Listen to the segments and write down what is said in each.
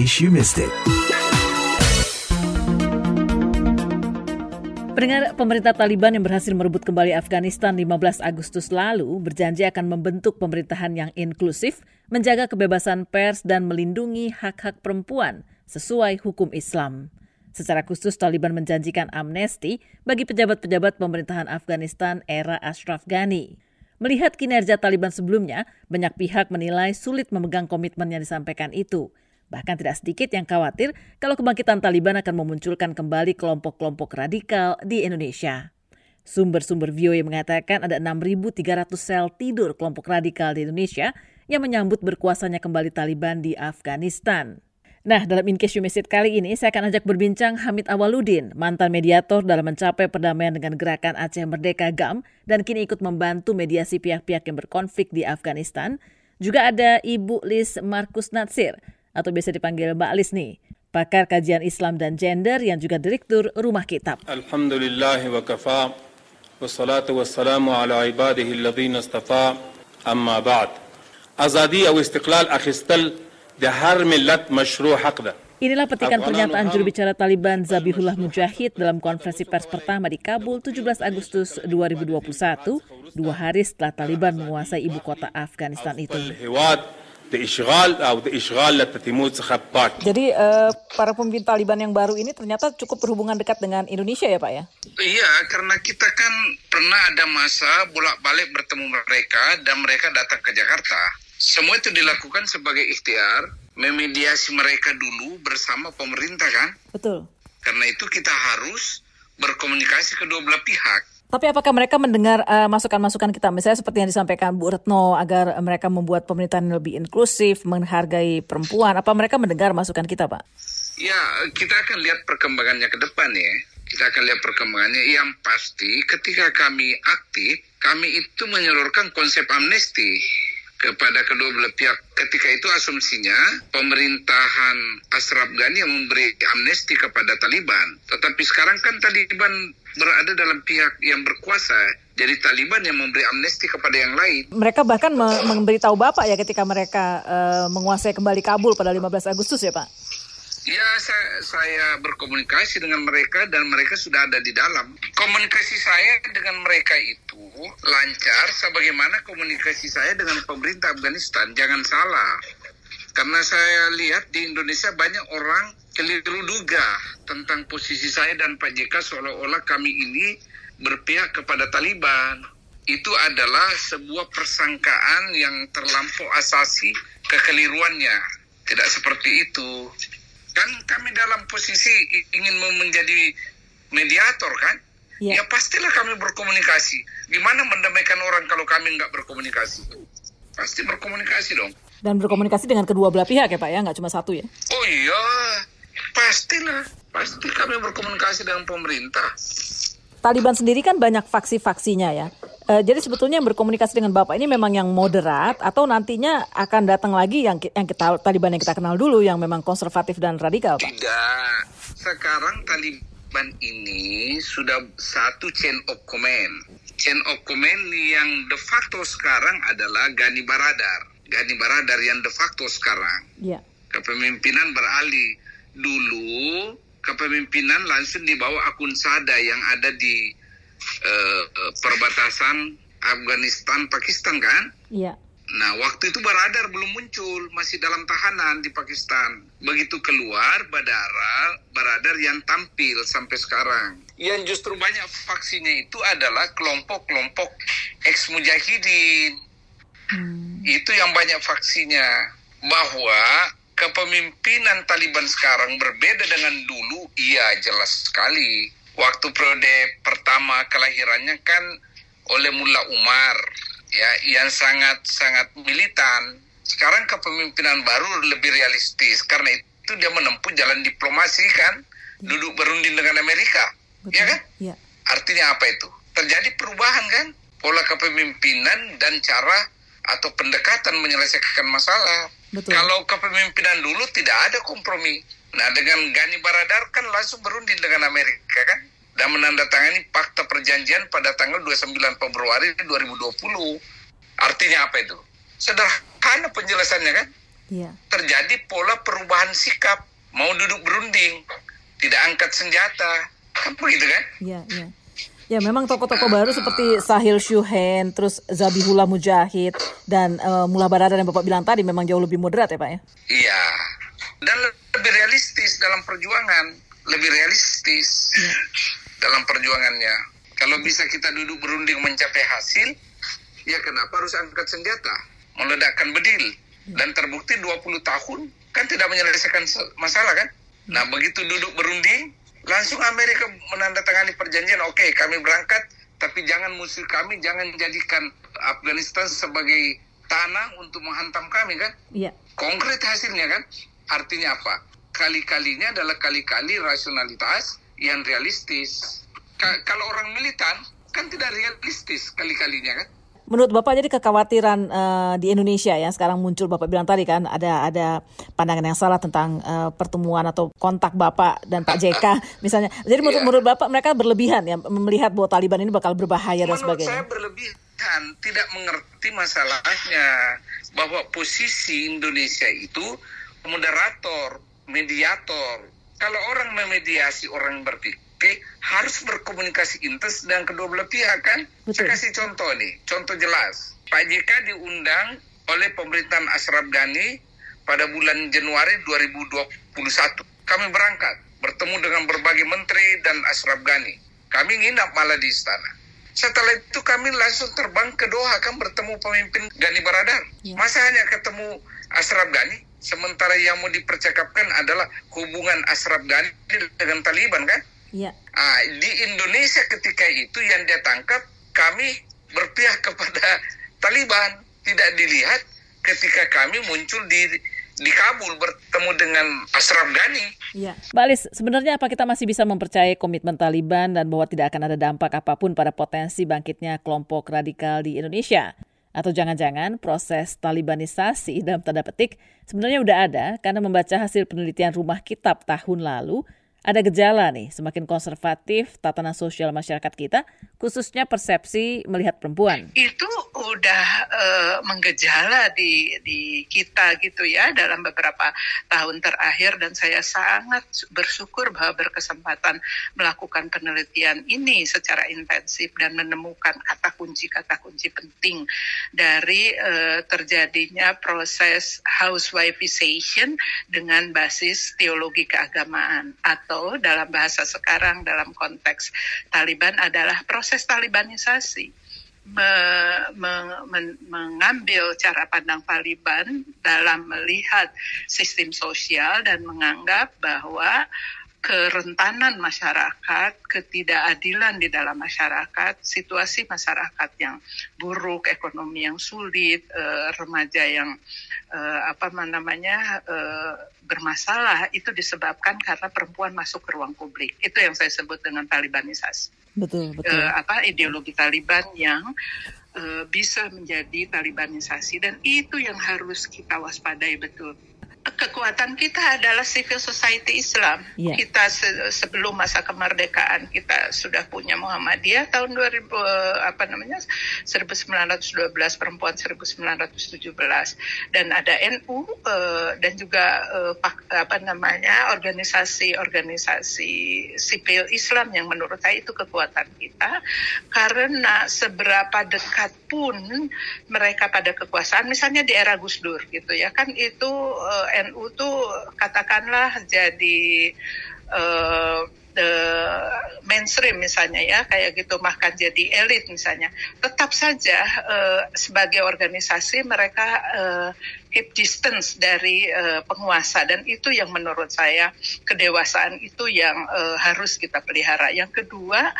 case you missed it. Pendengar pemerintah Taliban yang berhasil merebut kembali Afghanistan 15 Agustus lalu berjanji akan membentuk pemerintahan yang inklusif, menjaga kebebasan pers dan melindungi hak-hak perempuan sesuai hukum Islam. Secara khusus Taliban menjanjikan amnesti bagi pejabat-pejabat pemerintahan Afghanistan era Ashraf Ghani. Melihat kinerja Taliban sebelumnya, banyak pihak menilai sulit memegang komitmen yang disampaikan itu. Bahkan tidak sedikit yang khawatir kalau kebangkitan Taliban akan memunculkan kembali kelompok-kelompok radikal di Indonesia. Sumber-sumber VOA mengatakan ada 6.300 sel tidur kelompok radikal di Indonesia yang menyambut berkuasanya kembali Taliban di Afghanistan. Nah, dalam In Case You Missed It kali ini, saya akan ajak berbincang Hamid Awaludin, mantan mediator dalam mencapai perdamaian dengan gerakan Aceh Merdeka GAM, dan kini ikut membantu mediasi pihak-pihak yang berkonflik di Afghanistan. Juga ada Ibu Lis Markus Natsir, atau biasa dipanggil Mbak Lis nih, pakar kajian Islam dan gender yang juga direktur Rumah Kitab. Alhamdulillah wa kafa, wassalatu wassalamu ala ibadihi alladhina istafa, amma ba'd. Azadi atau istiqlal akhistal Inilah petikan pernyataan juru bicara Taliban Zabihullah Mujahid dalam konferensi pers pertama di Kabul 17 Agustus 2021, dua hari setelah Taliban menguasai ibu kota Afghanistan itu. Jadi uh, para pemimpin Taliban yang baru ini ternyata cukup berhubungan dekat dengan Indonesia ya Pak ya? Iya, karena kita kan pernah ada masa bolak-balik bertemu mereka dan mereka datang ke Jakarta semua itu dilakukan sebagai ikhtiar memediasi mereka dulu bersama pemerintah kan? Betul. Karena itu kita harus berkomunikasi kedua belah pihak. Tapi apakah mereka mendengar eh, masukan-masukan kita, misalnya seperti yang disampaikan Bu Retno, agar mereka membuat pemerintahan yang lebih inklusif, menghargai perempuan? Apa mereka mendengar masukan kita, Pak? Ya, kita akan lihat perkembangannya ke depan ya. Kita akan lihat perkembangannya. Yang pasti, ketika kami aktif, kami itu menyalurkan konsep amnesti kepada kedua belah pihak. Ketika itu asumsinya pemerintahan Ashraf Ghani yang memberi amnesti kepada Taliban. Tetapi sekarang kan Taliban berada dalam pihak yang berkuasa. Jadi Taliban yang memberi amnesti kepada yang lain. Mereka bahkan memberitahu Bapak ya ketika mereka uh, menguasai kembali Kabul pada 15 Agustus ya Pak? Ya, saya, saya berkomunikasi dengan mereka dan mereka sudah ada di dalam. Komunikasi saya dengan mereka itu lancar sebagaimana komunikasi saya dengan pemerintah Afghanistan. Jangan salah. Karena saya lihat di Indonesia banyak orang keliru duga tentang posisi saya dan Pak JK seolah-olah kami ini berpihak kepada Taliban. Itu adalah sebuah persangkaan yang terlampau asasi kekeliruannya. Tidak seperti itu kan kami dalam posisi ingin menjadi mediator kan? Ya. ya pastilah kami berkomunikasi. Gimana mendamaikan orang kalau kami nggak berkomunikasi? Pasti berkomunikasi dong. Dan berkomunikasi dengan kedua belah pihak ya pak ya? Nggak cuma satu ya? Oh iya. Pastilah. Pasti kami berkomunikasi dengan pemerintah. Taliban sendiri kan banyak faksi-faksinya ya. E, jadi sebetulnya yang berkomunikasi dengan Bapak ini memang yang moderat atau nantinya akan datang lagi yang yang kita Taliban yang kita kenal dulu yang memang konservatif dan radikal, Pak? Tidak. Sekarang Taliban ini sudah satu chain of command. Chain of command yang de facto sekarang adalah Gani Baradar. Gani Baradar yang de facto sekarang. Iya. Kepemimpinan beralih dulu kepemimpinan langsung di bawah akun Sada yang ada di uh, perbatasan Afghanistan Pakistan kan? Iya. Nah, waktu itu Baradar belum muncul, masih dalam tahanan di Pakistan. Begitu keluar, Badara, Baradar yang tampil sampai sekarang. Yang justru banyak vaksinya itu adalah kelompok-kelompok ex-mujahidin. Hmm. Itu yang banyak vaksinya. Bahwa kepemimpinan Taliban sekarang berbeda dengan dulu, iya jelas sekali. Waktu periode pertama kelahirannya kan oleh Mullah Umar, ya, yang sangat sangat militan. Sekarang kepemimpinan baru lebih realistis karena itu dia menempuh jalan diplomasi kan, duduk berunding dengan Amerika, Betul. ya kan? Ya. Artinya apa itu? Terjadi perubahan kan, pola kepemimpinan dan cara atau pendekatan menyelesaikan masalah Betul. Kalau kepemimpinan dulu tidak ada kompromi. Nah dengan Gani Baradar kan langsung berunding dengan Amerika kan dan menandatangani fakta perjanjian pada tanggal 29 Februari 2020. Artinya apa itu? Sederhana penjelasannya kan? yeah. terjadi pola perubahan sikap, mau duduk berunding, tidak angkat senjata, kan begitu kan? Iya, iya. Ya memang tokoh-tokoh baru seperti Sahil Shuhen, terus Zabihullah Mujahid, dan uh, Mullah Barada yang Bapak bilang tadi memang jauh lebih moderat ya Pak ya? Iya, dan lebih realistis dalam perjuangan, lebih realistis ya. dalam perjuangannya. Kalau bisa kita duduk berunding mencapai hasil, ya kenapa harus angkat senjata, meledakkan bedil, ya. dan terbukti 20 tahun kan tidak menyelesaikan masalah kan? Nah begitu duduk berunding, Langsung Amerika menandatangani perjanjian, oke okay, kami berangkat, tapi jangan musuh kami, jangan jadikan Afghanistan sebagai tanah untuk menghantam kami kan? Iya. Konkret hasilnya kan? Artinya apa? Kali-kalinya adalah kali-kali rasionalitas yang realistis. Ka kalau orang militan kan tidak realistis kali-kalinya kan? Menurut Bapak jadi kekhawatiran uh, di Indonesia ya sekarang muncul Bapak bilang tadi kan ada ada pandangan yang salah tentang uh, pertemuan atau kontak Bapak dan Pak JK misalnya. Jadi menurut, yeah. menurut Bapak mereka berlebihan ya melihat bahwa Taliban ini bakal berbahaya menurut dan sebagainya. Menurut saya berlebihan, tidak mengerti masalahnya bahwa posisi Indonesia itu moderator, mediator. Kalau orang memediasi orang berpikir harus berkomunikasi intens dengan kedua belah pihak kan. Betul. Saya kasih contoh nih, contoh jelas. Pak JK diundang oleh pemerintahan Ashraf Ghani pada bulan Januari 2021. Kami berangkat, bertemu dengan berbagai menteri dan Ashraf Ghani. Kami nginap malah di istana. Setelah itu kami langsung terbang ke Doha kan bertemu pemimpin Ghani Baradar. Ya. Masa hanya ketemu Ashraf Ghani? Sementara yang mau dipercakapkan adalah hubungan Ashraf Ghani dengan Taliban kan? Ya. Ah, di Indonesia ketika itu yang dia tangkap kami berpihak kepada Taliban tidak dilihat ketika kami muncul di di Kabul bertemu dengan Ashraf Ghani. Ya. Balis, sebenarnya apa kita masih bisa mempercayai komitmen Taliban dan bahwa tidak akan ada dampak apa pun pada potensi bangkitnya kelompok radikal di Indonesia? Atau jangan-jangan proses Talibanisasi dalam tanda petik sebenarnya udah ada karena membaca hasil penelitian rumah kitab tahun lalu ada gejala nih, semakin konservatif tatanan sosial masyarakat kita, khususnya persepsi melihat perempuan. Itu udah uh, menggejala di di kita gitu ya dalam beberapa tahun terakhir dan saya sangat bersyukur bahwa berkesempatan melakukan penelitian ini secara intensif dan menemukan kata kunci-kata kunci penting dari uh, terjadinya proses housewifeization dengan basis teologi keagamaan atau atau dalam bahasa sekarang dalam konteks Taliban adalah proses Talibanisasi. Me, me, men, mengambil cara pandang Taliban dalam melihat sistem sosial dan menganggap bahwa kerentanan masyarakat, ketidakadilan di dalam masyarakat, situasi masyarakat yang buruk, ekonomi yang sulit, uh, remaja yang uh, apa namanya uh, bermasalah itu disebabkan karena perempuan masuk ke ruang publik. Itu yang saya sebut dengan Talibanisasi. Betul, betul. Apa ideologi Taliban yang bisa menjadi Talibanisasi dan itu yang harus kita waspadai betul kekuatan kita adalah civil society Islam. Yeah. Kita se sebelum masa kemerdekaan kita sudah punya Muhammadiyah tahun 2000 apa namanya 1912 perempuan 1917 dan ada NU uh, eh, dan juga uh, apa namanya organisasi-organisasi sipil Islam yang menurut saya itu kekuatan kita karena seberapa dekat pun mereka pada kekuasaan misalnya di era Gus Dur gitu ya kan itu uh, NU tuh katakanlah jadi uh, the mainstream misalnya ya kayak gitu bahkan jadi elit misalnya. Tetap saja uh, sebagai organisasi mereka uh, keep distance dari uh, penguasa. Dan itu yang menurut saya kedewasaan itu yang uh, harus kita pelihara. Yang kedua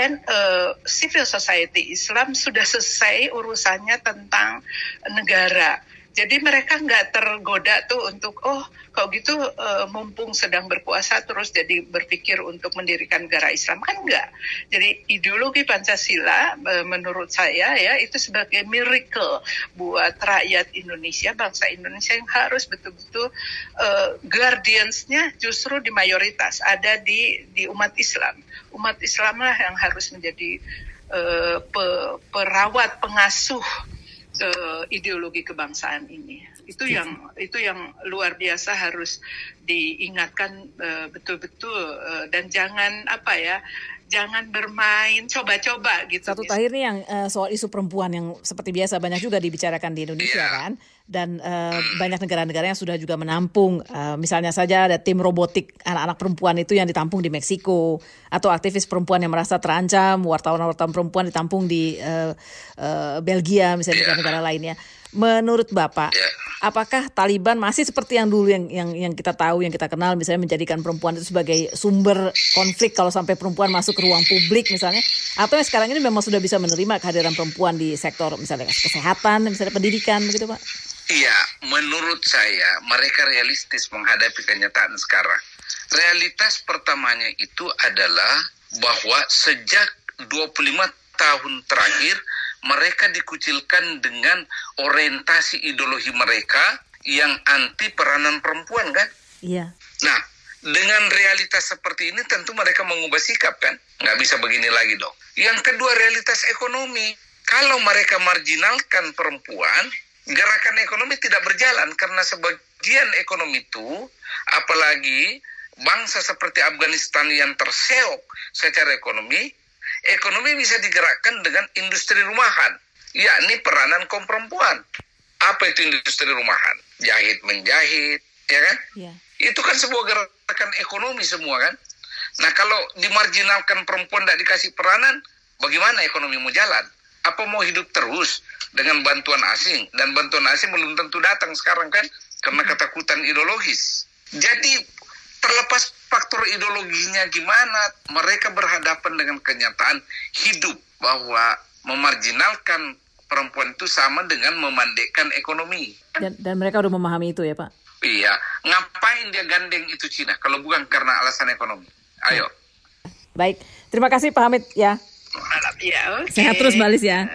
and uh, civil society Islam sudah selesai urusannya tentang negara jadi mereka nggak tergoda tuh untuk oh kalau gitu uh, mumpung sedang berpuasa terus jadi berpikir untuk mendirikan negara Islam kan enggak. Jadi ideologi Pancasila uh, menurut saya ya itu sebagai miracle buat rakyat Indonesia, bangsa Indonesia yang harus betul-betul uh, guardiansnya justru di mayoritas ada di di umat Islam. Umat Islamlah yang harus menjadi uh, pe, perawat pengasuh uh, ideologi kebangsaan ini. Itu yang itu yang luar biasa harus diingatkan uh, betul-betul uh, dan jangan apa ya jangan bermain coba-coba gitu. Satu terakhir nih yang uh, soal isu perempuan yang seperti biasa banyak juga dibicarakan di Indonesia yeah. kan dan uh, banyak negara-negara yang sudah juga menampung uh, misalnya saja ada tim robotik anak-anak perempuan itu yang ditampung di Meksiko atau aktivis perempuan yang merasa terancam wartawan-wartawan perempuan ditampung di uh, uh, Belgia misalnya yeah. negara lainnya. Menurut Bapak, yeah. apakah Taliban masih seperti yang dulu yang yang yang kita tahu, yang kita kenal misalnya menjadikan perempuan itu sebagai sumber konflik kalau sampai perempuan masuk ke ruang publik misalnya, atau yang sekarang ini memang sudah bisa menerima kehadiran perempuan di sektor misalnya kesehatan, misalnya pendidikan begitu, Pak? Iya, menurut saya mereka realistis menghadapi kenyataan sekarang. Realitas pertamanya itu adalah bahwa sejak 25 tahun terakhir mereka dikucilkan dengan orientasi ideologi mereka yang anti peranan perempuan kan? Iya. Nah, dengan realitas seperti ini tentu mereka mengubah sikap kan? Nggak bisa begini lagi dong. Yang kedua realitas ekonomi. Kalau mereka marginalkan perempuan, gerakan ekonomi tidak berjalan karena sebagian ekonomi itu, apalagi bangsa seperti Afghanistan yang terseok secara ekonomi, ekonomi bisa digerakkan dengan industri rumahan, yakni peranan kaum perempuan. Apa itu industri rumahan? Jahit menjahit, ya kan? Yeah. Itu kan sebuah gerakan ekonomi semua kan? Nah kalau dimarginalkan perempuan tidak dikasih peranan, bagaimana ekonomi mau jalan? Apa mau hidup terus dengan bantuan asing? Dan bantuan asing belum tentu datang sekarang kan? Karena ketakutan ideologis. Jadi terlepas faktor ideologinya gimana, mereka berhadapan dengan kenyataan hidup bahwa memarginalkan perempuan itu sama dengan memandekkan ekonomi. Dan, dan mereka udah memahami itu ya Pak? Iya, ngapain dia gandeng itu Cina kalau bukan karena alasan ekonomi? Ayo. Baik, terima kasih Pak Hamid ya. Ya, okay. Sehat terus Balis ya.